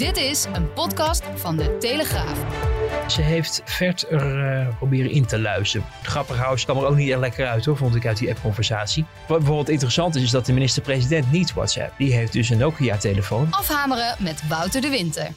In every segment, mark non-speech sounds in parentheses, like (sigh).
Dit is een podcast van de Telegraaf. Ze heeft Vert er uh, proberen in te luisteren. Grapperhaus kwam er ook niet echt lekker uit hoor, vond ik uit die appconversatie. Wat bijvoorbeeld interessant is, is dat de minister-president niet WhatsApp. Die heeft dus een Nokia-telefoon. Afhameren met Wouter de Winter.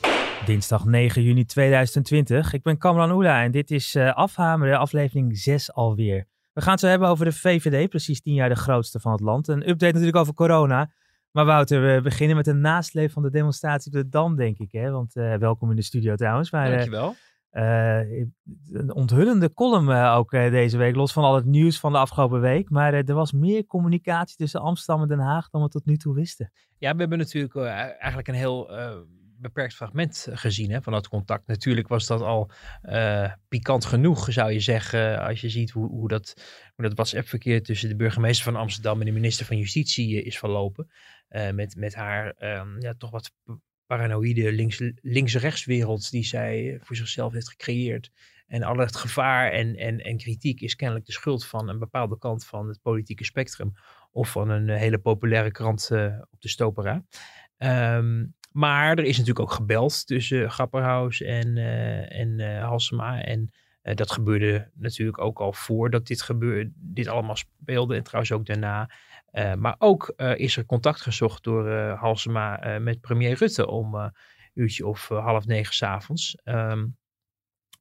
Dinsdag 9 juni 2020. Ik ben Kamran Oela en dit is uh, Afhameren, aflevering 6 alweer. We gaan het zo hebben over de VVD, precies 10 jaar de grootste van het land. Een update natuurlijk over corona. Maar Wouter, we beginnen met een nasleep van de demonstratie op de Dam, denk ik. Hè? Want uh, welkom in de studio trouwens. Maar, Dankjewel. Uh, een onthullende column uh, ook deze week, los van al het nieuws van de afgelopen week. Maar er was meer communicatie tussen Amsterdam en Den Haag dan we tot nu toe wisten. Ja, we hebben natuurlijk eigenlijk een heel beperkt fragment gezien hè, van dat contact. Natuurlijk was dat al uh, pikant genoeg, zou je zeggen, als je ziet hoe, hoe dat, hoe dat WhatsApp-verkeer tussen de burgemeester van Amsterdam en de minister van Justitie is verlopen. Met, met haar um, ja, toch wat paranoïde links, links-rechts-wereld die zij voor zichzelf heeft gecreëerd. En al het gevaar en, en, en kritiek is kennelijk de schuld van een bepaalde kant van het politieke spectrum. Of van een hele populaire krant op de Stopera. Um, maar er is natuurlijk ook gebeld tussen Grapperhaus en, uh, en uh, Halsema. En uh, dat gebeurde natuurlijk ook al voordat dit, gebeurde, dit allemaal speelde. En trouwens ook daarna. maar ook is er contact gezocht door Halsema met premier Rutte om een uurtje of half negen s'avonds. Um,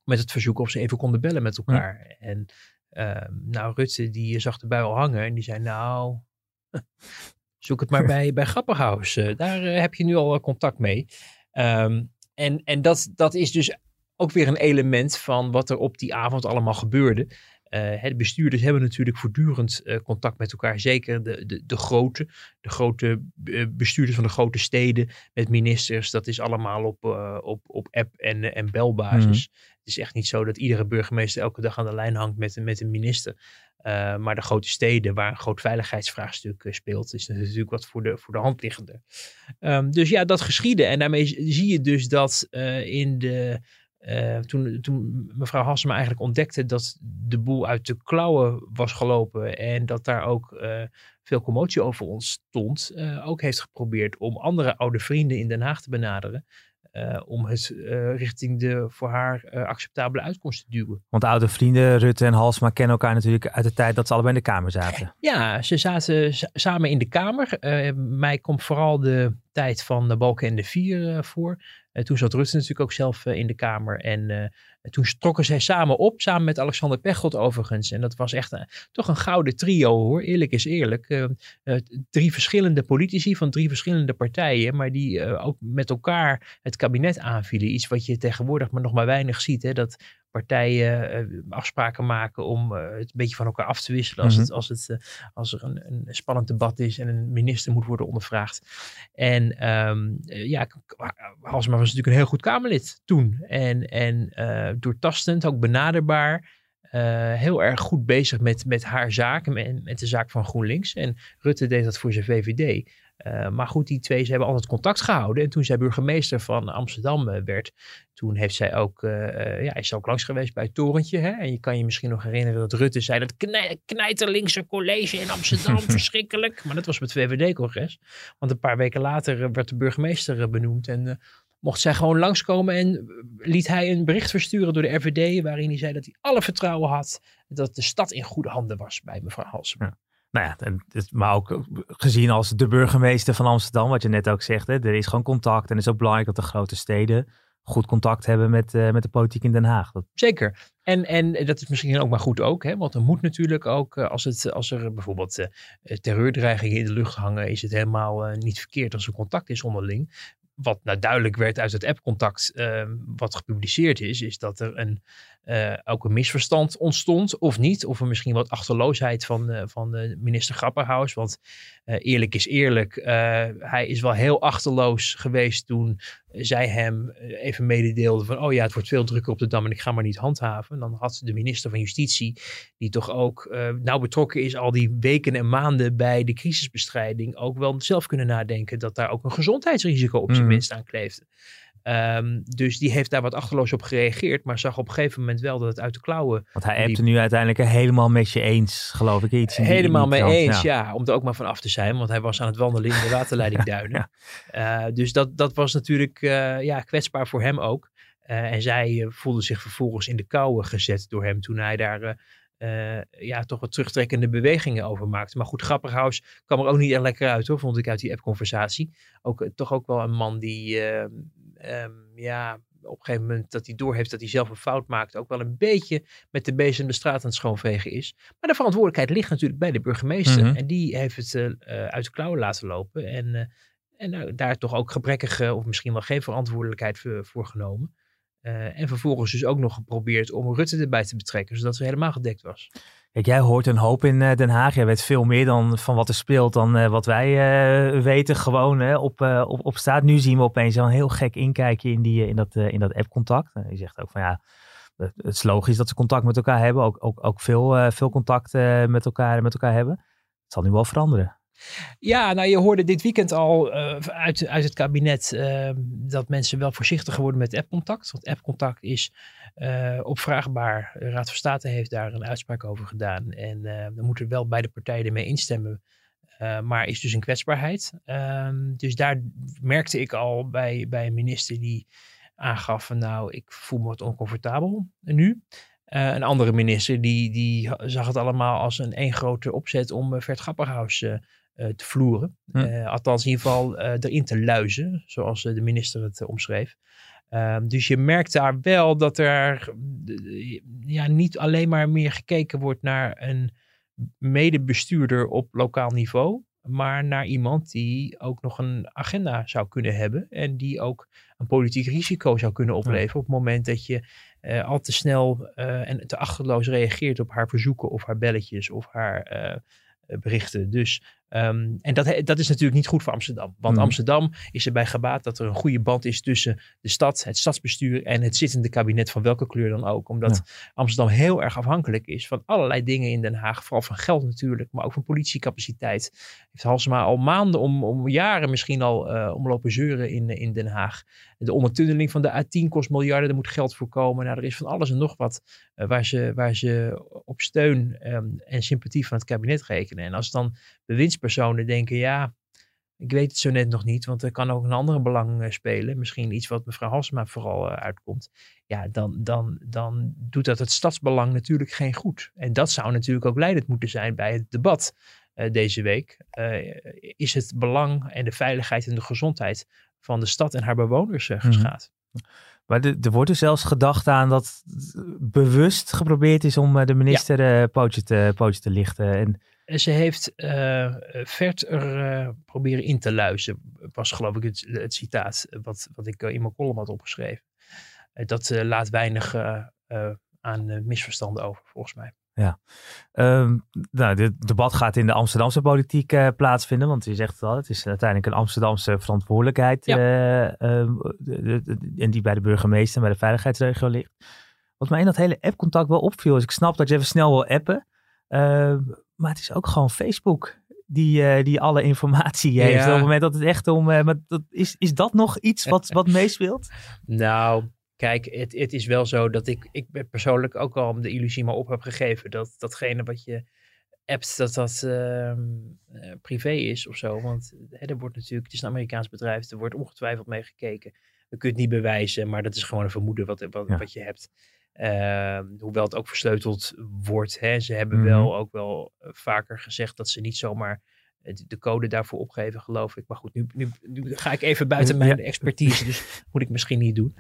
met het verzoek of ze even konden bellen met elkaar. Ja. En ehm, nou, Rutte die zag de bui al hangen en die zei nou... Zoek het maar bij, bij Grapperhaus. Uh, daar uh, heb je nu al contact mee. Um, en en dat, dat is dus ook weer een element van wat er op die avond allemaal gebeurde. Uh, de bestuurders hebben natuurlijk voortdurend contact met elkaar. Zeker de, de, de grote, de grote bestuurders van de grote steden met ministers. Dat is allemaal op, op, op app- en, en belbasis. Mm. Het is echt niet zo dat iedere burgemeester elke dag aan de lijn hangt met, met een minister. Uh, maar de grote steden waar een groot veiligheidsvraagstuk uh, speelt, is natuurlijk wat voor de, voor de hand liggende. Um, dus ja, dat geschiedde. En daarmee zie je dus dat uh, in de. toen, toen mevrouw Hassema eigenlijk ontdekte dat de boel uit de klauwen was gelopen en dat daar ook veel commotie over ontstond, ook heeft geprobeerd om andere oude vrienden in Den Haag te benaderen. Uh, om het uh, richting de voor haar uh, acceptabele uitkomst te duwen. Want oude vrienden, Rutte en Halsma, kennen elkaar natuurlijk uit de tijd dat ze allebei in de Kamer zaten. (laughs) Ja, ze zaten samen in de Kamer. mij komt vooral de tijd van de Balken en de Vier voor. toen zat Rutte natuurlijk ook zelf in de Kamer. En toen trokken zij samen op, samen met Alexander Pechtold overigens. En dat was echt een, toch een gouden trio hoor, eerlijk is eerlijk. Uh, uh, drie verschillende politici van drie verschillende partijen, maar die ook met elkaar het kabinet aanvielen. Iets wat je tegenwoordig maar nog maar weinig ziet. Hè? Dat partijen afspraken maken om het een beetje van elkaar af te wisselen als, mm -hmm. het, als, het, als er een, een, spannend debat is en een minister moet worden ondervraagd. En um, ja, Halsema was natuurlijk een heel goed Kamerlid toen. En, en doortastend, ook benaderbaar. Heel erg goed bezig met, met haar zaak en met, met de zaak van GroenLinks. En Rutte deed dat voor zijn VVD. Uh, maar goed, die twee ze hebben altijd contact gehouden. En toen zij burgemeester van Amsterdam uh, werd, toen heeft zij ook, ja, is ze ook langs geweest bij het torentje. Hè? En je kan je misschien nog herinneren dat Rutte zei dat knij, knijterlinkse college in Amsterdam, (laughs) verschrikkelijk. Maar dat was met het VVD-congres. Want een paar weken later werd de burgemeester benoemd. En mocht zij gewoon langskomen en liet hij een bericht versturen door de RVD waarin hij zei dat hij alle vertrouwen had dat de stad in goede handen was bij mevrouw Halsema. Ja. Nou ja, maar ook gezien als de burgemeester van Amsterdam, wat je net ook zegt, hè, er is gewoon contact en het is ook belangrijk dat de grote steden goed contact hebben met, uh, met de politiek in Den Haag. Dat... Zeker. En, en dat is misschien ook maar goed ook, hè? want er moet natuurlijk ook, als, het, als er bijvoorbeeld terreurdreigingen in de lucht hangen, is het helemaal niet verkeerd als er contact is onderling. wat nou duidelijk werd uit het appcontact uh, wat gepubliceerd is, is dat er een, uh, ook een misverstand ontstond of niet. Of er misschien wat achterloosheid van, uh, van de minister Grapperhaus. Want eerlijk is eerlijk, hij is wel heel achterloos geweest toen zij hem even mededeelde van oh ja, het wordt veel drukker op de Dam en ik ga maar niet handhaven. Dan had de minister van Justitie, die toch ook nauw betrokken is al die weken en maanden bij de crisisbestrijding, ook wel zelf kunnen nadenken dat daar ook een gezondheidsrisico op zijn mm. minst aan kleefde. Um, dus die heeft daar wat achterloos op gereageerd, maar zag op een gegeven moment wel dat het uit de klauwen. Want hij hebt er nu uiteindelijk helemaal met je eens, geloof ik. Iets helemaal mee eens, ja. Om er ook maar van af te zijn, want hij was aan het wandelen in de (laughs) waterleiding Duinen. ja. uh, dus dat, dat was natuurlijk uh, ja, kwetsbaar voor hem ook. Uh, en zij voelde zich vervolgens in de kouwen gezet door hem toen hij daar uh, ja, toch wat terugtrekkende bewegingen over maakte. Maar goed, Grapperhaus kwam er ook niet echt lekker uit hoor, vond ik uit die app-conversatie. Ook, toch ook wel een man die, uh, um, ja, op een gegeven moment dat hij doorheeft dat hij zelf een fout maakt, ook wel een beetje met de bezem de straat aan het schoonvegen is. Maar de verantwoordelijkheid ligt natuurlijk bij de burgemeester. Mm-hmm. En die heeft het uit de klauwen laten lopen. En, en nou, daar toch ook gebrekkige, of misschien wel geen verantwoordelijkheid voor, voor genomen. En vervolgens dus ook nog geprobeerd om Rutte erbij te betrekken, zodat ze helemaal gedekt was. Kijk, jij hoort een hoop in uh, Den Haag. Jij weet veel meer dan van wat er speelt dan uh, wat wij weten gewoon op, op, op straat. Nu zien we opeens een heel gek inkijkje in, die, in dat, in dat appcontact. je zegt ook van ja, het is logisch dat ze contact met elkaar hebben. Ook, ook, ook veel, veel contact met, elkaar, met elkaar hebben. Het zal nu wel veranderen. Ja, nou je hoorde dit weekend al uh, uit, uit het kabinet uh, dat mensen wel voorzichtiger worden met appcontact. Want appcontact is uh, opvraagbaar. De Raad van State heeft daar een uitspraak over gedaan. En dan moeten wel beide partijen ermee instemmen. maar is dus een kwetsbaarheid. Ehm, dus daar merkte ik al bij, bij een minister die aangaf van nou, ik voel me wat oncomfortabel nu. Een andere minister die, die zag het allemaal als een één grote opzet om uh, Vert Grapperhaus uh, eh, te vloeren. Hm. Eh, althans, in ieder geval eh, erin te luizen, zoals de minister het omschreef. Ehm, dus je merkt daar wel dat er ja, niet alleen maar meer gekeken wordt naar een medebestuurder op lokaal niveau, maar naar iemand die ook nog een agenda zou kunnen hebben en die ook een politiek risico zou kunnen opleveren op het moment dat je al te snel en te achterloos reageert op haar verzoeken of haar belletjes of haar berichten. Dus Um, en dat, dat is natuurlijk niet goed voor Amsterdam. Want mm. Amsterdam is erbij gebaat dat er een goede band is tussen de stad, het stadsbestuur en het zittende kabinet van welke kleur dan ook. Omdat Amsterdam heel erg afhankelijk is van allerlei dingen in Den Haag. Vooral van geld natuurlijk, maar ook van politiecapaciteit. Heeft Halsema al maanden, om, om jaren misschien al uh, omlopen zeuren in, in Den Haag. De ondertunneling van de A10 kost miljarden, er moet geld voor komen. Nou, er is van alles en nog wat uh, waar, ze, waar ze op steun um, en sympathie van het kabinet rekenen. En als dan bewindspersonen denken, ja, ik weet het zo net nog niet, want er kan ook een andere belang uh, spelen. Misschien iets wat mevrouw Halsema vooral uh, uitkomt. Ja, dan, dan, dan doet dat het stadsbelang natuurlijk geen goed. En dat zou natuurlijk ook leidend moeten zijn bij het debat uh, deze week. is het belang en de veiligheid en de gezondheid van de stad en haar bewoners mhm. geschaad? Maar er wordt er zelfs gedacht aan dat bewust geprobeerd is om de minister ja. pootje, te, pootje te lichten. En ze heeft uh, Vert er uh, proberen in te luisteren. Was geloof ik het, het citaat wat, wat ik in mijn column had opgeschreven. dat laat weinig aan misverstanden over, volgens mij. Ja, um, nou, dit debat gaat in de Amsterdamse politiek uh, plaatsvinden, want je zegt het al, het is uiteindelijk een Amsterdamse verantwoordelijkheid ja. uh, uh, en die bij de burgemeester en bij de veiligheidsregio ligt. Wat mij in dat hele appcontact wel opviel, is ik snap dat je even snel wil appen, ehm, maar het is ook gewoon Facebook die, uh, die alle informatie heeft. Op het moment dat het echt om. Uh, maar dat, is, is dat nog iets wat, wat (laughs) meespeelt? Nou, kijk, het, het is wel zo dat ik, ik persoonlijk ook al de illusie maar op heb gegeven. Dat datgene wat je appt, dat dat uh, privé is of zo. Want hè, er wordt natuurlijk, het is een Amerikaans bedrijf, er wordt ongetwijfeld mee gekeken. We kunnen het niet bewijzen, maar dat is gewoon een vermoeden wat, wat, wat je hebt. Uh, hoewel het ook versleuteld wordt. Hè. Ze hebben mm -hmm. wel ook wel uh, vaker gezegd dat ze niet zomaar de code daarvoor opgeven, geloof ik. Maar goed, nu, nu, nu ga ik even buiten mijn ja. expertise, dus (laughs) moet ik misschien niet doen.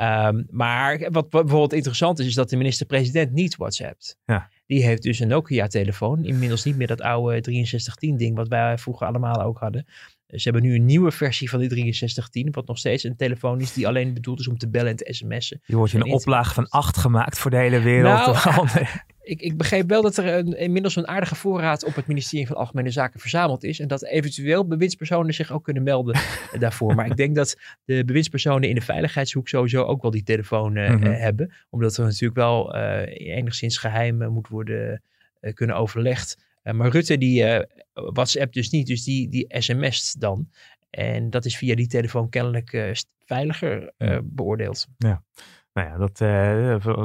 Um, maar wat, wat, bijvoorbeeld interessant is, is dat de minister-president niet WhatsAppt. Ja. Die heeft dus een Nokia-telefoon. Inmiddels niet meer dat oude 6310-ding wat wij vroeger allemaal ook hadden. Ze hebben nu een nieuwe versie van die 6310, wat nog steeds een telefoon is die alleen bedoeld is om te bellen en te sms'en. Die wordt je een oplage van acht gemaakt voor de hele wereld. Nou, (laughs) Ik, ik begreep wel dat er een, inmiddels een aardige voorraad op het ministerie van Algemene Zaken verzameld is. En dat eventueel bewindspersonen zich ook kunnen melden (laughs) daarvoor. Maar ik denk dat de bewindspersonen in de veiligheidshoek sowieso ook wel die telefoon eh, Mhm. eh, hebben. Omdat er natuurlijk wel eh, enigszins geheim eh, moet worden eh, kunnen overlegd. Eh, maar Rutte die eh, WhatsApp dus niet, dus die, die sms't dan. En dat is via die telefoon kennelijk eh, veiliger eh, Ja. beoordeeld. Nou ja, dat,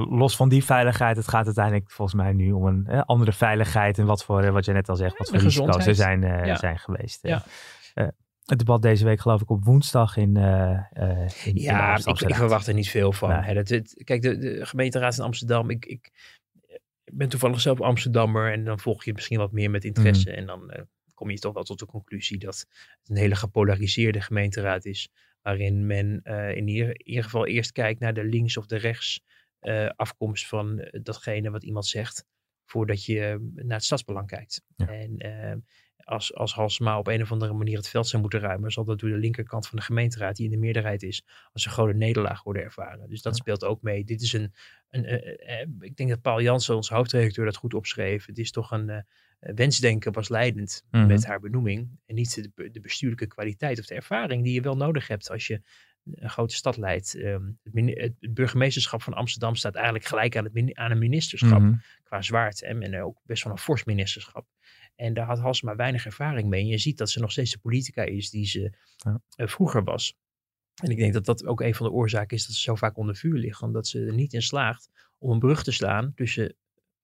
los van die veiligheid, het gaat uiteindelijk volgens mij nu om een andere veiligheid. En wat voor, wat je net al zegt, wat voor risico's er zijn, Ja. zijn geweest. Ja. Het debat deze week geloof ik op woensdag in, in, Ja, ik, verwacht er niet veel van. Nee. Hè, dat, het- kijk, de, de gemeenteraad in Amsterdam, ik, ik, ik ben toevallig zelf Amsterdammer en dan volg je misschien wat meer met interesse. Mhm. En dan eh, kom je toch wel tot de conclusie dat het een hele gepolariseerde gemeenteraad is. Waarin men eh, in, ieder, in ieder geval eerst kijkt naar de links of de rechts eh, afkomst van datgene wat iemand zegt. Voordat je naar het stadsbelang kijkt. Ja. En als, als Halsema op een of andere manier het veld zou moeten ruimen, zal dat door de linkerkant van de gemeenteraad, die in de meerderheid is, als een grote nederlaag worden ervaren. Dus dat Ja. speelt ook mee. Dit is een, een eh, eh, ik denk dat Paul Jansen, onze hoofdredacteur, dat goed opschreef. Het is toch een eh, wensdenken was leidend Mhm. met haar benoeming. En niet de, de bestuurlijke kwaliteit of de ervaring die je wel nodig hebt als je een grote stad leidt. Ehm, het, burgemeesterschap van Amsterdam staat eigenlijk gelijk aan, het, aan een ministerschap Mhm. qua zwaard en, en ook best wel een fors ministerschap. En daar had Halsema weinig ervaring mee. En je ziet dat ze nog steeds de politica is die ze Ja. eh, vroeger was. En ik denk dat dat ook een van de oorzaken is dat ze zo vaak onder vuur ligt. Omdat ze er niet in slaagt om een brug te slaan tussen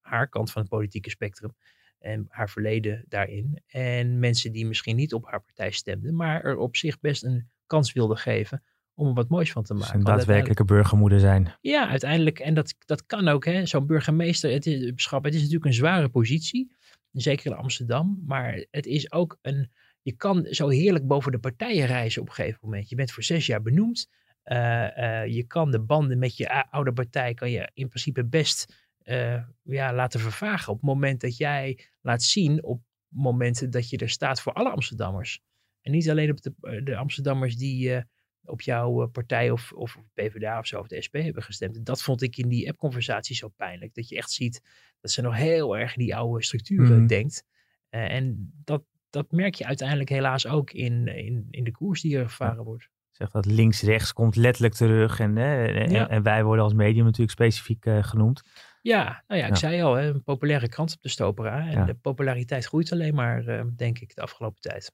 haar kant van het politieke spectrum en haar verleden daarin. En mensen die misschien niet op haar partij stemden, maar er op zich best een kans wilden geven om er wat moois van te Dus maken. een Want daadwerkelijke burgermoeder zijn. ja, uiteindelijk. En dat, dat kan ook. hè. Zo'n burgemeester, het is, schap, het is natuurlijk een zware positie. Zeker in Amsterdam. Maar het is ook een. Je kan zo heerlijk boven de partijen reizen op een gegeven moment. Je bent voor zes jaar benoemd. Eh, eh, je kan de banden met je oude partij kan je in principe best eh, ja, laten vervagen. Op het moment dat jij laat zien, op momenten dat je er staat voor alle Amsterdammers. En niet alleen op de, de Amsterdammers die op jouw eh, partij of, of PvdA of zo of de SP hebben gestemd. En dat vond ik in die appconversatie zo pijnlijk. Dat je echt ziet dat ze nog heel erg in die oude structuren Mhm. denkt. Eh, en dat, dat merk je uiteindelijk helaas ook in, in, in de koers die er gevaren wordt. Zeg dat links-rechts komt letterlijk terug. En, hè, en, Ja. en wij worden als medium natuurlijk specifiek eh, genoemd. Ja, nou ja, ik Ja. zei al, hè, een populaire krant op de Stopera. En de populariteit groeit alleen maar, denk ik, de afgelopen tijd.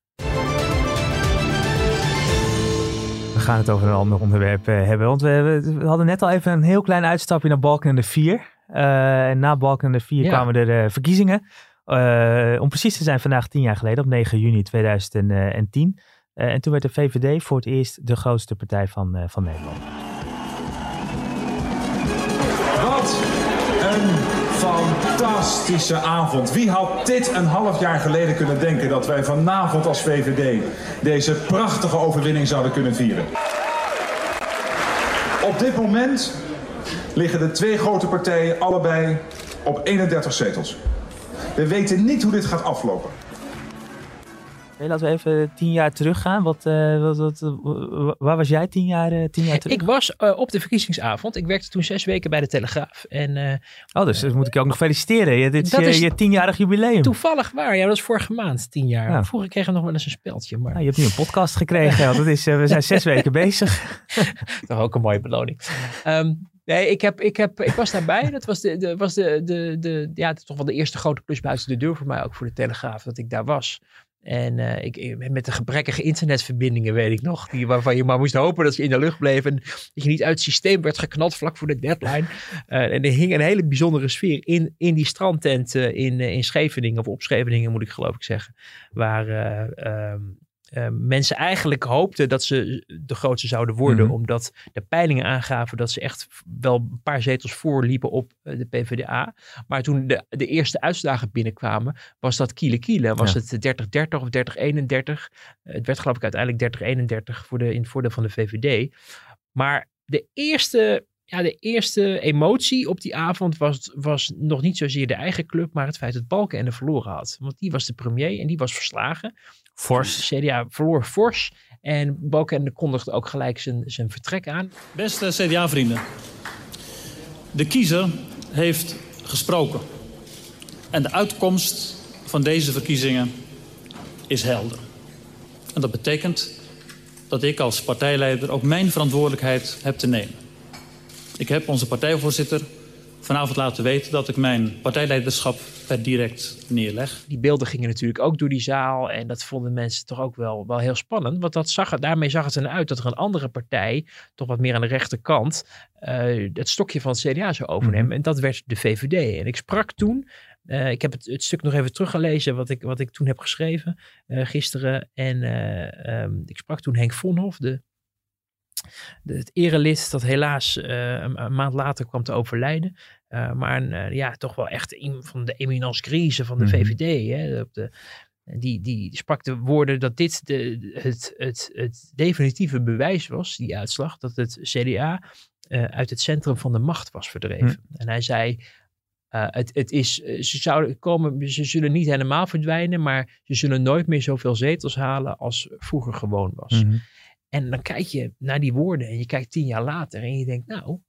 We gaan het over een ander onderwerp eh, hebben. Want we, hadden net al even een heel klein uitstapje naar Balkenende 4. Eh, en na Balkenende 4 Ja. kwamen er eh, verkiezingen. Om precies te zijn vandaag tien jaar geleden, op 9 juni 2010. Eh, en toen werd de VVD voor het eerst de grootste partij van, van Nederland. Fantastische avond. Wie had dit een half jaar geleden kunnen denken dat wij vanavond als VVD deze prachtige overwinning zouden kunnen vieren? Op dit moment liggen de twee grote partijen allebei op 31 zetels. We weten niet hoe dit gaat aflopen. Laten we even tien jaar teruggaan. Wat, eh, wat, wat, wa- waar was jij tien jaar, eh, tien jaar terug? Ik was eh, op de verkiezingsavond. Ik werkte toen zes weken bij de Telegraaf. En Oh, dus dat moet ik je ook nog feliciteren. Je, dit is je, je tienjarig jubileum. toevallig waar, ja, dat is vorige maand, tien jaar. Ja. Vroeger kregen we nog wel eens een speldje, maar Nou, je hebt nu een podcast gekregen. (laughs) dat is, we zijn zes weken bezig. (laughs) toch ook een mooie beloning. Ehm, nee, ik, heb, ik, heb, ik was daarbij. Dat was, de, de, was de, de, de, ja, toch wel de eerste grote klus buiten de deur voor mij, ook voor de Telegraaf, dat ik daar was. En eh, ik, met de gebrekkige internetverbindingen, weet ik nog, die, waarvan je maar moest hopen dat ze in de lucht bleven. En dat je niet uit het systeem werd geknald vlak voor de deadline. (laughs) Eh, en er hing een hele bijzondere sfeer in, in die strandtent eh, in, in Scheveningen, of op Scheveningen moet ik geloof ik zeggen. Waar eh, ehm, eh, mensen eigenlijk hoopten dat ze de grootste zouden worden. Mhm. Omdat de peilingen aangaven dat ze echt wel een paar zetels voorliepen op eh, de PvdA. Maar toen de, de eerste uitslagen binnenkwamen, was dat kiele kiele. Was Ja. het 30-30 of 30-31. Eh, het werd geloof ik uiteindelijk 30-31 voor de, in het voordeel van de VVD. Maar de eerste ja, de eerste emotie op die avond was, was nog niet zozeer de eigen club, maar het feit dat Balkenende verloren had. Want die was de premier en die was verslagen. Fors. CDA verloor fors en Balkenende kondigde ook gelijk zijn, zijn vertrek aan. Beste CDA-vrienden, de kiezer heeft gesproken. En de uitkomst van deze verkiezingen is helder. En dat betekent dat ik als partijleider ook mijn verantwoordelijkheid heb te nemen. Ik heb onze partijvoorzitter vanavond laten weten dat ik mijn partijleiderschap per direct neerleg. Die beelden gingen natuurlijk ook door die zaal en dat vonden mensen toch ook wel, wel heel spannend. Want dat zag, daarmee zag het eruit dat er een andere partij, toch wat meer aan de rechterkant, uh, het stokje van het CDA zou overnemen. En dat werd de VVD. En ik sprak toen uh, ik heb het, het, stuk nog even teruggelezen wat ik, wat ik toen heb geschreven uh, gisteren. En uh, um, ik sprak toen Henk Vonhoff, de, de, het erelid dat helaas een, een, maand later kwam te overlijden. maar een, ja, toch wel echt een van de eminence grise van de -hmm. VVD. Hè, op de, die, die sprak de woorden dat dit de, het, het, het definitieve bewijs was, die uitslag, dat het CDA uit het centrum van de macht was verdreven. Mm. En hij zei, uh, het, het is, ze, zouden komen, ze zullen niet helemaal verdwijnen, maar ze zullen nooit meer zoveel zetels halen als vroeger gewoon was. -hmm. En dan kijk je naar die woorden en je kijkt tien jaar later en je denkt, nou,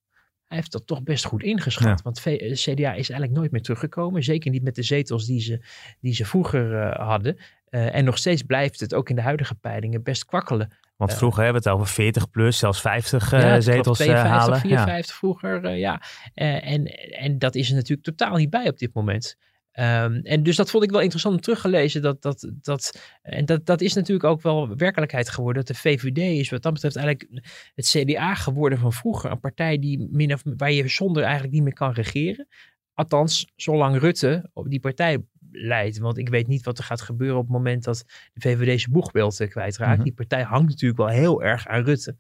hij heeft dat toch best goed ingeschat. Ja. Want CDA is eigenlijk nooit meer teruggekomen. Zeker niet met de zetels die ze, die ze vroeger uh, hadden. Uh, en nog steeds blijft het ook in de huidige peilingen best kwakkelen. Want vroeger hebben we het over 40 plus, zelfs 50 uh, ja, zetels 52, halen. 54 ja. vroeger, ja. en, en dat is er natuurlijk totaal niet bij op dit moment. Um, en dus dat vond ik wel interessant teruggelezen. Dat, dat, dat, en dat, dat is natuurlijk ook wel werkelijkheid geworden. Dat de VVD is wat dat betreft eigenlijk het CDA geworden van vroeger. Een partij die min of, waar je zonder eigenlijk niet meer kan regeren. Althans, zolang Rutte op die partij leidt. Want ik weet niet wat er gaat gebeuren op het moment dat de VVD zijn boegbeeld kwijtraakt. Mm -hmm. Die partij hangt natuurlijk wel heel erg aan Rutte.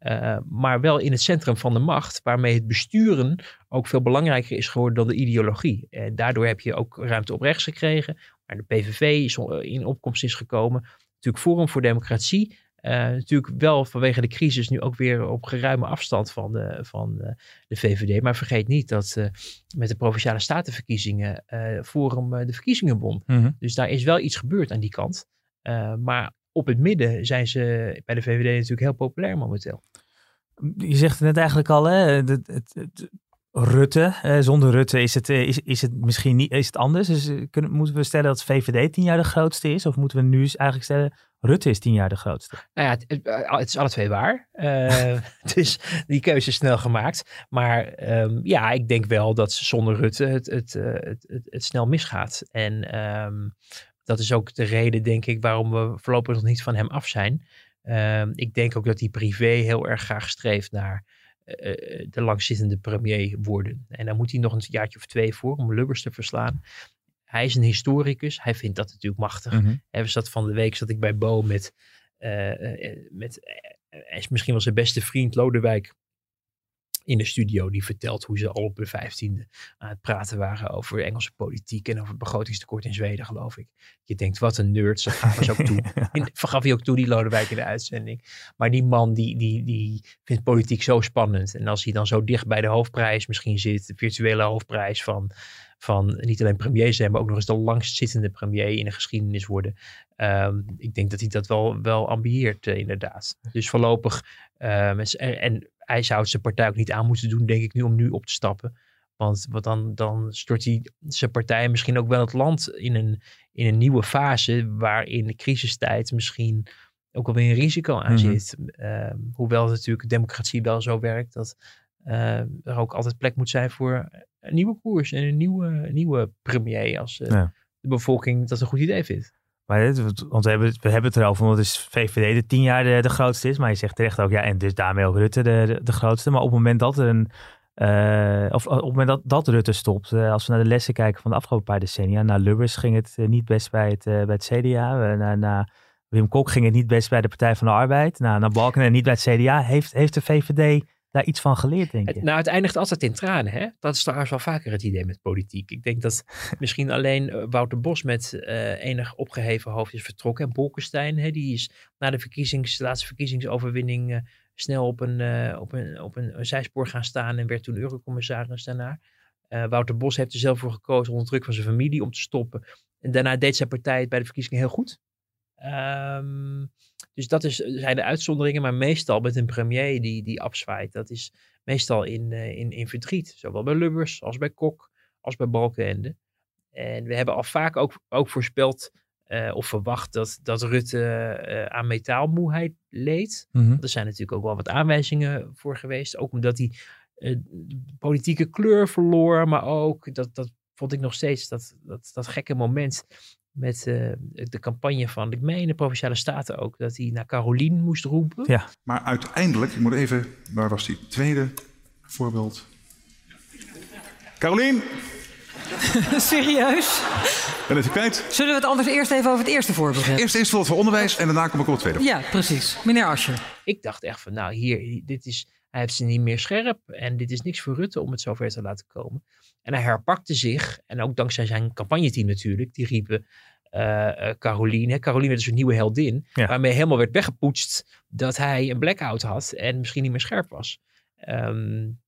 Uh, maar wel in het centrum van de macht, waarmee het besturen ook veel belangrijker is geworden dan de ideologie. En daardoor heb je ook ruimte op rechts gekregen, waar de PVV is in opkomst is gekomen. Natuurlijk Forum voor Democratie, uh, natuurlijk wel vanwege de crisis nu ook weer op geruime afstand van de, van de, de VVD. Maar vergeet niet dat uh, met de Provinciale Statenverkiezingen Forum de verkiezingen won. Mm -hmm. Dus daar is wel iets gebeurd aan die kant. maar op het midden zijn ze bij de VVD natuurlijk heel populair momenteel. Je zegt het net eigenlijk al, hè? Het, het, het, Rutte. Eh, zonder Rutte is het, is, is het misschien niet is het anders. Dus kunnen, moeten we stellen dat VVD tien jaar de grootste is? Of moeten we nu eigenlijk stellen Rutte is tien jaar de grootste? Nou ja, het, het is alle twee waar. Uh, (laughs) dus die keuze is snel gemaakt. Maar um, ja, ik denk wel dat zonder Rutte het, het, het, het, snel misgaat. En um, dat is ook de reden, denk ik, waarom we voorlopig nog niet van hem af zijn. Uh, ik denk ook dat hij privé heel erg graag streeft naar de langzittende premier worden. En daar moet hij nog een jaartje of twee voor om Lubbers te verslaan. Hij is een historicus. Hij vindt dat natuurlijk machtig. Mm -hmm. Even zat van de week zat ik bij Bo met, uh, met hij is misschien wel zijn beste vriend Lodewijk in de studio die vertelt hoe ze al op de vijftiende aan het praten waren over Engelse politiek en over het begrotingstekort in Zweden, geloof ik. Je denkt, wat een nerd, ze gaven ze ook toe. (laughs) In, vergaf hij ook toe, die Lodewijk in de uitzending. Maar die man, die, die, die vindt politiek zo spannend. En als hij dan zo dicht bij de hoofdprijs misschien zit, de virtuele hoofdprijs van, van niet alleen premier zijn, maar ook nog eens de langstzittende premier in de geschiedenis worden. Um, ik denk dat hij dat wel, wel ambieert, uh, inderdaad. Dus voorlopig, um, en, en zijn partij ook niet aan moeten doen, denk ik nu, om nu op te stappen. Want, want dan, dan stort hij zijn partij misschien ook wel het land in een, in een nieuwe fase, waarin de crisistijd misschien ook alweer een risico aan zit. Mm -hmm. uh, hoewel natuurlijk democratie wel zo werkt dat uh, er ook altijd plek moet zijn voor een nieuwe koers en een nieuwe, nieuwe premier als uh, ja. de bevolking dat een goed idee vindt. Maar want we hebben, we hebben het erover, omdat dus VVD de tien jaar de, de, grootste is. Maar je zegt terecht ook, ja, en dus daarmee ook Rutte de, de, grootste. Maar op het moment dat een, uh, of op het moment dat, dat Rutte stopt, uh, als we naar de lessen kijken van de afgelopen paar decennia, naar Lubbers ging het uh, niet best bij het, bij het CDA. naar, naar Wim Kok ging het niet best bij de Partij van de Arbeid. Nou, naar Balken niet bij het CDA. Heeft, heeft de VVD daar iets van geleerd, denk je? Nou, het eindigt altijd in tranen. Hè? Dat is trouwens wel vaker het idee met politiek. Ik denk dat (laughs) misschien alleen Wouter Bos met uh, enig opgeheven hoofd is vertrokken. En Bolkestein, hè, die is na de verkiezings, laatste verkiezingsoverwinning uh, snel op een, eh, op een, op een, zijspoor gaan staan en werd toen eurocommissaris daarna. Wouter Bos heeft er zelf voor gekozen onder druk van zijn familie om te stoppen. En daarna deed zijn partij het bij de verkiezingen heel goed. Um, dus dat is, zijn de uitzonderingen, maar meestal met een premier die, die afzwaait. Dat is meestal in, uh, in, in verdriet. Zowel bij Lubbers als bij Kok als bij Balkenende. En we hebben al vaak ook, ook voorspeld uh, of verwacht dat, dat Rutte uh, aan metaalmoeheid leed. Mm -hmm. Er zijn natuurlijk ook wel wat aanwijzingen voor geweest. Ook omdat hij politieke kleur verloor, maar ook dat, dat vond ik nog steeds dat, dat, dat gekke moment met uh, de campagne van, ik meen de Provinciale Staten ook, dat hij naar Carolien moest roepen. Ja. Maar uiteindelijk, ik moet even, waar was die tweede voorbeeld? Carolien! (laughs) Serieus? Ben even kwijt. Zullen we het anders eerst even over het eerste voorbeeld hebben? Eerst eerst voor onderwijs en daarna kom ik op het tweede. Ja, precies. Meneer Ascher. Ik dacht echt van, nou hier, dit is, hij heeft ze niet meer scherp en dit is niks voor Rutte om het zover te laten komen. En hij herpakte zich, en ook dankzij zijn campagneteam natuurlijk, die riepen uh, uh, Caroline. Caroline werd dus een nieuwe heldin, ja. waarmee helemaal werd weggepoetst dat hij een blackout had en misschien niet meer scherp was. Um,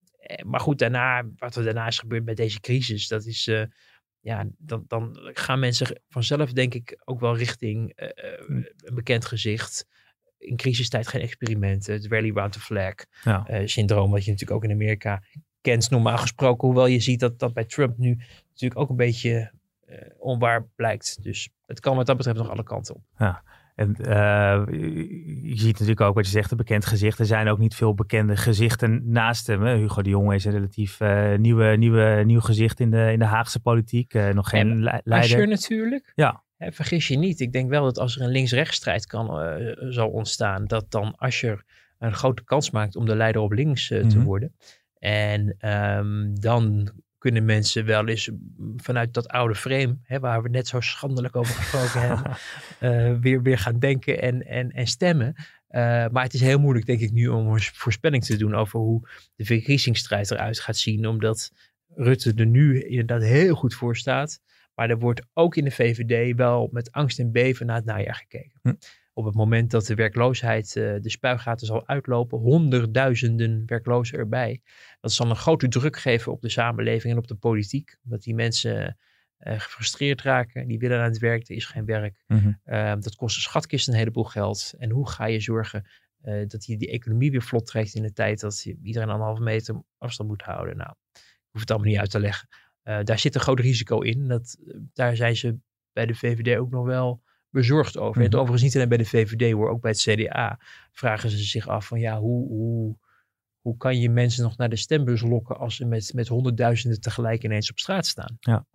maar goed, daarna, wat er daarna is gebeurd met deze crisis, dat is, uh, ja, dan, dan gaan mensen vanzelf denk ik ook wel richting een bekend gezicht in crisistijd geen experimenten. Het rally round the flag ja. uh, syndroom, wat je natuurlijk ook in Amerika kent, normaal gesproken. Hoewel je ziet dat dat bij Trump nu natuurlijk ook een beetje uh, onwaar blijkt. Dus het kan wat dat betreft nog alle kanten op. Ja. En uh, je ziet natuurlijk ook wat je zegt, een bekend gezicht. Er zijn ook niet veel bekende gezichten naast hem. Hè? Hugo de Jonge is een relatief uh, nieuwe, nieuwe, nieuw gezicht in de, in de Haagse politiek. Uh, nog geen en leider. Asscher natuurlijk. Ja. He, vergis je niet. Ik denk wel dat als er een links-rechts kan zal ontstaan, dat dan Asscher een grote kans maakt om de leider op links mm -hmm. te worden. En um, dan kunnen mensen wel eens vanuit dat oude frame, hè, waar we net zo schandelijk over gesproken hebben, uh, (laughs) weer, weer gaan denken en, en, en stemmen. Uh, maar het is heel moeilijk, denk ik, nu om een voorspelling te doen over hoe de verkiezingsstrijd eruit gaat zien. Omdat Rutte er nu inderdaad heel goed voor staat. Maar er wordt ook in de VVD wel met angst en beven naar het najaar gekeken. Hm op het moment dat de werkloosheid uh, de spuigaten zal uitlopen, honderdduizenden werklozen erbij. Dat zal een grote druk geven op de samenleving en op de politiek. Omdat die mensen uh, gefrustreerd raken, die willen aan het werk, er is geen werk. Mm -hmm. uh, dat kost een schatkist een heleboel geld. En hoe ga je zorgen dat je die economie weer vlot trekt in de tijd dat iedereen anderhalve meter afstand moet houden? Nou, ik hoef het allemaal niet uit te leggen. Daar zit een groot risico in. Dat, daar zijn ze bij de VVD ook nog wel bezorgd over. Mm -hmm. En overigens niet alleen bij de VVD hoor, ook bij het CDA vragen ze zich af van ja, hoe, hoe, hoe kan je mensen nog naar de stembus lokken als ze met, met honderdduizenden tegelijk ineens op straat staan? Ja.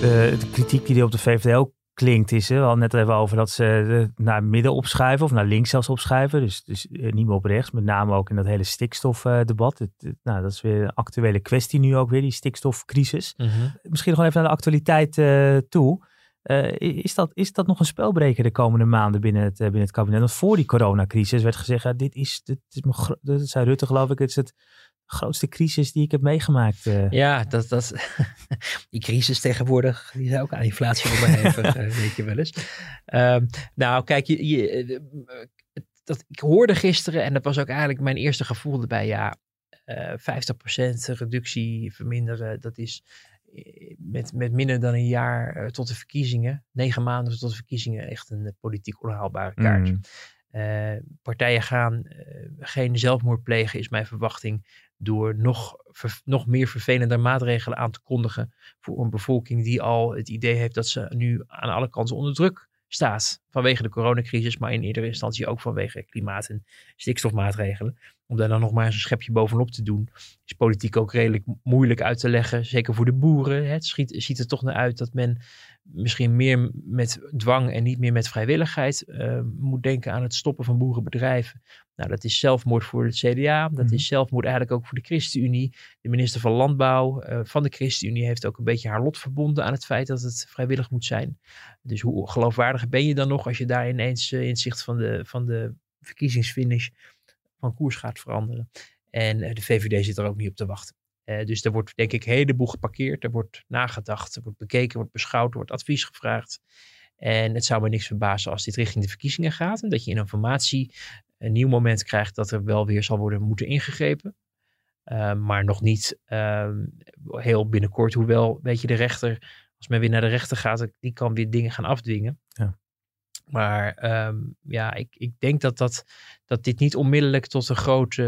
De, de kritiek die er op de VVD ook klinkt is, hè, we hadden net even over dat ze naar midden opschuiven of naar links zelfs opschuiven. Dus, dus niet meer op rechts, met name ook in dat hele stikstofdebat. Het, het, nou, dat is weer een actuele kwestie nu ook weer, die stikstofcrisis. Mm -hmm. Misschien nog even naar de actualiteit uh, toe. Uh, is, dat, is dat nog een spelbreker de komende maanden binnen het, binnen het kabinet? Want voor die coronacrisis werd gezegd, ja, dit is, dit is, dat zei Rutte geloof ik, het is het grootste crisis die ik heb meegemaakt. Uh. Ja, dat, dat, (laughs) die crisis tegenwoordig, die zijn ook aan inflatie onderhevig, (laughs) weet je wel eens. Um, nou, kijk, je, je, dat, ik hoorde gisteren, en dat was ook eigenlijk mijn eerste gevoel erbij, ja, uh, 50% reductie verminderen, dat is met, met minder dan een jaar uh, tot de verkiezingen, negen maanden tot de verkiezingen, echt een politiek onhaalbare kaart. Mm. Uh, partijen gaan uh, geen zelfmoord plegen, is mijn verwachting, door nog, nog meer vervelende maatregelen aan te kondigen voor een bevolking die al het idee heeft dat ze nu aan alle kanten onder druk staat vanwege de coronacrisis, maar in eerdere instantie ook vanwege klimaat- en stikstofmaatregelen. Om daar dan nog maar eens een schepje bovenop te doen, is politiek ook redelijk moeilijk uit te leggen. Zeker voor de boeren. Het ziet er toch naar uit dat men misschien meer met dwang en niet meer met vrijwilligheid uh, moet denken aan het stoppen van boerenbedrijven. Nou, dat is zelfmoord voor het CDA. Dat is zelfmoord eigenlijk ook voor de ChristenUnie. De minister van Landbouw uh, van de ChristenUnie heeft ook een beetje haar lot verbonden aan het feit dat het vrijwillig moet zijn. Dus hoe geloofwaardig ben je dan nog als je daar ineens uh, in zicht van de, van de verkiezingsfinish van koers gaat veranderen? En de VVD zit er ook niet op te wachten. Uh, dus er wordt denk ik een heleboel geparkeerd. Er wordt nagedacht, er wordt bekeken, wordt beschouwd, er wordt advies gevraagd. En het zou me niks verbazen als dit richting de verkiezingen gaat. En dat je in een formatie een nieuw moment krijgt dat er wel weer zal worden moeten ingegrepen. Uh, maar nog niet uh, heel binnenkort. Hoewel, weet je, de rechter, als men weer naar de rechter gaat, die kan weer dingen gaan afdwingen. Ja. Maar um, ja, ik, ik denk dat, dat, dat dit niet onmiddellijk tot een grote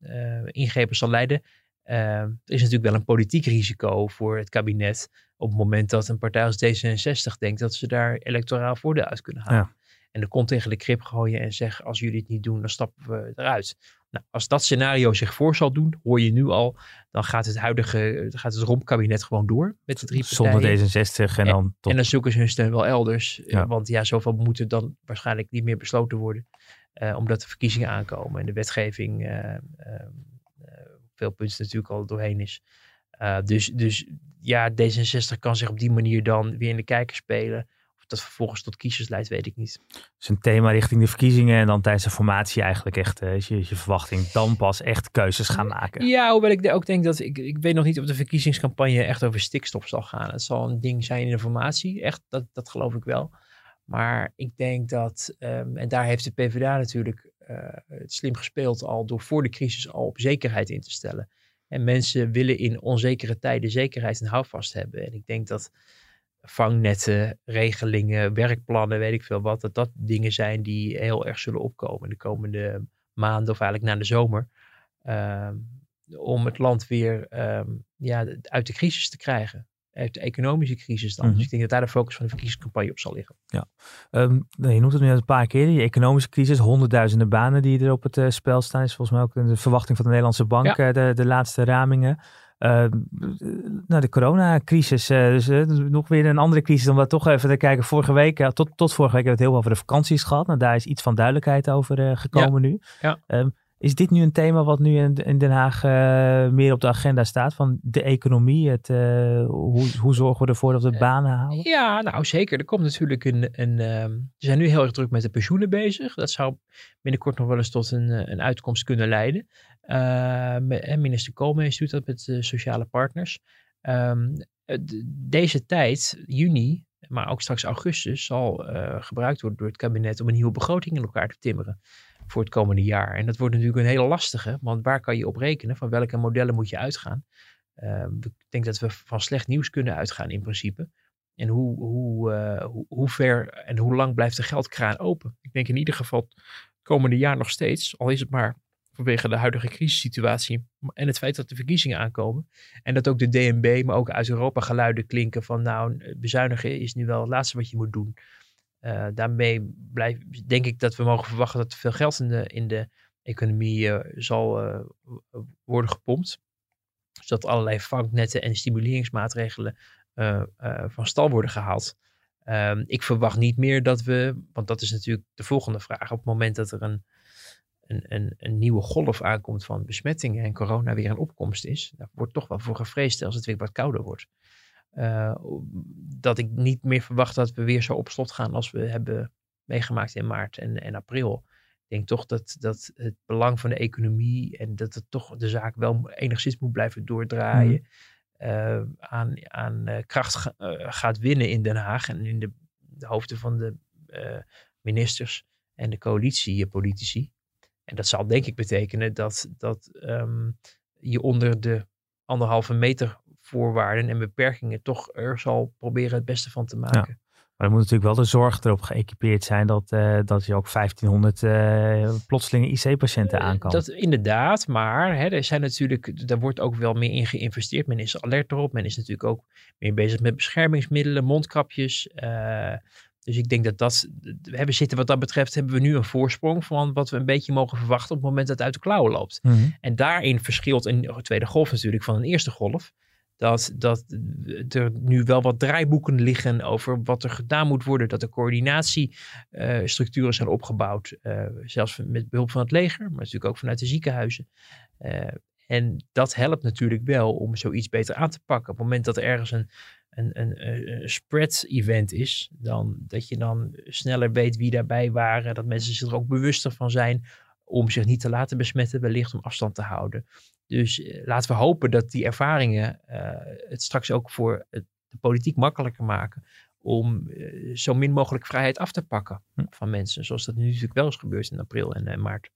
uh, ingrepen zal leiden. Er is natuurlijk wel een politiek risico voor het kabinet. Op het moment dat een partij als D66 denkt dat ze daar electoraal voordeel uit kunnen halen. Ja. En de kont tegen de krip gooien en zeggen: als jullie het niet doen, dan stappen we eruit. Nou, als dat scenario zich voor zal doen, hoor je nu al, dan gaat het huidige, gaat het rompkabinet gewoon door met de drie partijen. Zonder D66 en dan tot... En dan zoeken ze hun steun wel elders. Ja. Want ja, zoveel moet er dan waarschijnlijk niet meer besloten worden. Uh, omdat de verkiezingen aankomen en de wetgeving uh, uh, veel punten natuurlijk al doorheen is. dus, dus ja, D66 kan zich op die manier dan weer in de kijker spelen dat vervolgens tot kiezers leidt, weet ik niet. Dus een thema richting de verkiezingen en dan tijdens de formatie eigenlijk echt uh, je, je verwachting dan pas echt keuzes gaan maken. Ja, hoewel ik ook denk dat ik, ik weet nog niet of de verkiezingscampagne echt over stikstof zal gaan. Het zal een ding zijn in de formatie, echt, dat, dat geloof ik wel. Maar ik denk dat, um, en daar heeft de PvdA natuurlijk slim gespeeld al door voor de crisis al op zekerheid in te stellen. En mensen willen in onzekere tijden zekerheid en houvast hebben. En ik denk dat vangnetten, regelingen, werkplannen, weet ik veel wat. Dat dat dingen zijn die heel erg zullen opkomen de komende maanden of eigenlijk na de zomer. Um, om het land weer um, ja, uit de crisis te krijgen. Uit de economische crisis dan. Mm -hmm. Dus ik denk dat daar de focus van de verkiezingscampagne op zal liggen. Ja, um, je noemt het nu een paar keer. Die economische crisis, honderdduizenden banen die er op het uh, spel staan. Is volgens mij ook de verwachting van de Nederlandse bank, ja. uh, de, de laatste ramingen. Uh, nou, de coronacrisis, uh, dus uh, nog weer een andere crisis om dat toch even te kijken. Vorige week, tot, tot vorige week hebben we het heel veel over de vakanties gehad. Nou, daar is iets van duidelijkheid over gekomen ja. nu. Ja. Um, is dit nu een thema wat nu in, in Den Haag meer op de agenda staat? Van de economie, het, hoe, hoe zorgen we ervoor dat we banen halen? Ja, nou zeker. Er komt natuurlijk een... een um, ze zijn nu heel erg druk met de pensioenen bezig. Dat zou binnenkort nog wel eens tot een, een uitkomst kunnen leiden. Uh, minister Koolmees doet dat met de sociale partners. Um, deze tijd, juni, maar ook straks augustus, zal gebruikt worden door het kabinet om een nieuwe begroting in elkaar te timmeren voor het komende jaar. En dat wordt natuurlijk een hele lastige, want waar kan je op rekenen? Van welke modellen moet je uitgaan? Uh, ik denk dat we van slecht nieuws kunnen uitgaan in principe. En hoe, hoe, uh, hoe, hoe ver en hoe lang blijft de geldkraan open? Ik denk in ieder geval het komende jaar nog steeds, al is het maar vanwege de huidige crisissituatie en het feit dat de verkiezingen aankomen. En dat ook de DNB, maar ook uit Europa geluiden klinken van nou, bezuinigen is nu wel het laatste wat je moet doen. Uh, daarmee blijf, denk ik dat we mogen verwachten dat er veel geld in de, in de economie uh, zal uh, worden gepompt. Zodat allerlei vangnetten en stimuleringsmaatregelen van stal worden gehaald. Um, ik verwacht niet meer dat we, want dat is natuurlijk de volgende vraag, op het moment dat er een een, een, een, nieuwe golf aankomt van besmettingen en corona weer een opkomst is, daar wordt toch wel voor gevreesd als het weer wat kouder wordt. Uh, dat ik niet meer verwacht dat we weer zo op slot gaan als we hebben meegemaakt in maart en, en april. Ik denk toch dat, dat het belang van de economie en dat het toch de zaak wel enigszins moet blijven doordraaien. Mm. Uh, aan, aan uh, kracht ga, gaat winnen in Den Haag en in de, de hoofden van de ministers en de coalitiepolitici. En dat zal denk ik betekenen dat, dat um, je onder de anderhalve meter voorwaarden en beperkingen toch er zal proberen het beste van te maken. Ja. Maar er moet natuurlijk wel de zorg erop geëquipeerd zijn dat, uh, dat je ook 1500 uh, plotselinge IC-patiënten aan kan. Dat inderdaad, maar hè, er zijn natuurlijk, daar wordt ook wel meer in geïnvesteerd. Men is alert erop. Men is natuurlijk ook meer bezig met beschermingsmiddelen, mondkapjes. Uh, dus ik denk dat dat, we hebben zitten wat dat betreft, hebben we nu een voorsprong van wat we een beetje mogen verwachten op het moment dat het uit de klauwen loopt. Mm -hmm. En daarin verschilt een tweede golf natuurlijk van een eerste golf. Dat, dat er nu wel wat draaiboeken liggen over wat er gedaan moet worden. Dat er coördinatiestructuren zijn opgebouwd. Uh, zelfs met behulp van het leger, maar natuurlijk ook vanuit de ziekenhuizen. Uh, en dat helpt natuurlijk wel om zoiets beter aan te pakken. Op het moment dat er ergens een, een, een, een spread-event is, dan dat je dan sneller weet wie daarbij waren. Dat mensen zich er ook bewuster van zijn om zich niet te laten besmetten, wellicht om afstand te houden. Dus uh, laten we hopen dat die ervaringen uh, het straks ook voor het, de politiek makkelijker maken om eh, zo min mogelijk vrijheid af te pakken Hm. van mensen. Zoals dat nu natuurlijk wel is gebeurd in april en eh, maart.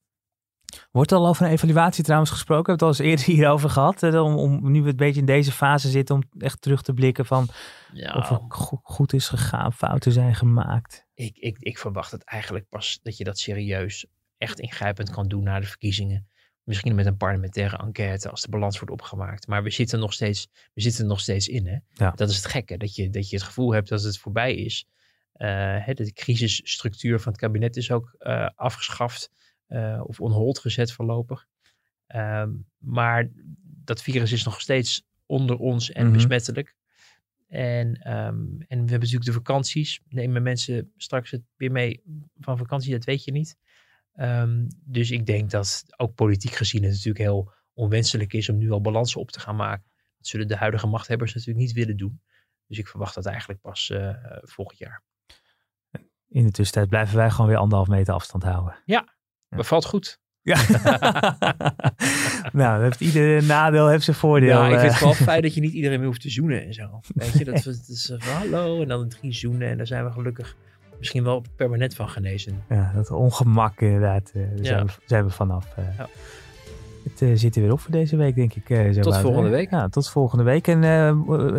Wordt er al over een evaluatie trouwens gesproken? We hebben het al eens eerder (laughs) hierover gehad. eh, Om, om nu we een beetje in deze fase zitten om echt terug te blikken van Ja, of het go- goed is gegaan, fouten zijn gemaakt. ik, ik, ik verwacht het eigenlijk pas dat je dat serieus echt ingrijpend kan doen na de verkiezingen. Misschien met een parlementaire enquête als de balans wordt opgemaakt. Maar we zitten nog steeds, we zitten nog steeds in. Hè? Ja. Dat is het gekke, dat je, dat je het gevoel hebt dat het voorbij is. Eh, de crisisstructuur van het kabinet is ook eh, afgeschaft eh, of on hold gezet voorlopig. Ehm, maar dat virus is nog steeds onder ons en Mhm. besmettelijk. En, ehm, en we hebben natuurlijk de vakanties. Nemen mensen straks het weer mee van vakantie? Dat weet je niet. Ehm, dus ik denk dat ook politiek gezien het natuurlijk heel onwenselijk is om nu al balansen op te gaan maken. Dat zullen de huidige machthebbers natuurlijk niet willen doen. Dus ik verwacht dat eigenlijk pas eh, volgend jaar. In de tussentijd blijven wij gewoon weer anderhalf meter afstand houden. Bevalt goed. Ja. (laughs) nou, heeft ieder nadeel heeft zijn voordeel. Ja, ik vind eh. het wel fijn dat je niet iedereen meer hoeft te zoenen en zo. Weet je, dat, (laughs) dat is eh, van hallo en dan drie zoenen en daar zijn we gelukkig misschien wel permanent van genezen. Ja, dat ongemak inderdaad. eh, daar Ja. zijn, we, zijn we vanaf. eh. Ja. Het eh, zit er weer op voor deze week, denk ik. zo Tot volgende week. Ja, tot volgende week. En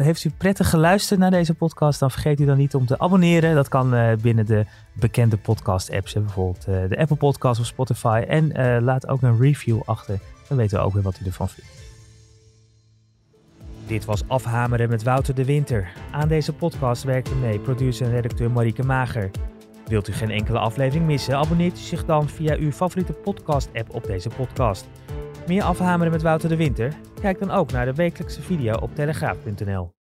heeft u prettig geluisterd naar deze podcast, dan vergeet u dan niet om te abonneren. Dat kan binnen de bekende podcast-apps, bijvoorbeeld de Apple Podcast of Spotify. En laat ook een review achter. Dan weten we ook weer wat u ervan vindt. Dit was Afhameren met Wouter de Winter. Aan deze podcast werkte mee producer en redacteur Marieke Mager. Wilt u geen enkele aflevering missen? Abonneert u zich dan via uw favoriete podcast-app op deze podcast. Meer afhameren met Wouter de Winter? Kijk dan ook naar de wekelijkse video op telegraaf.nl.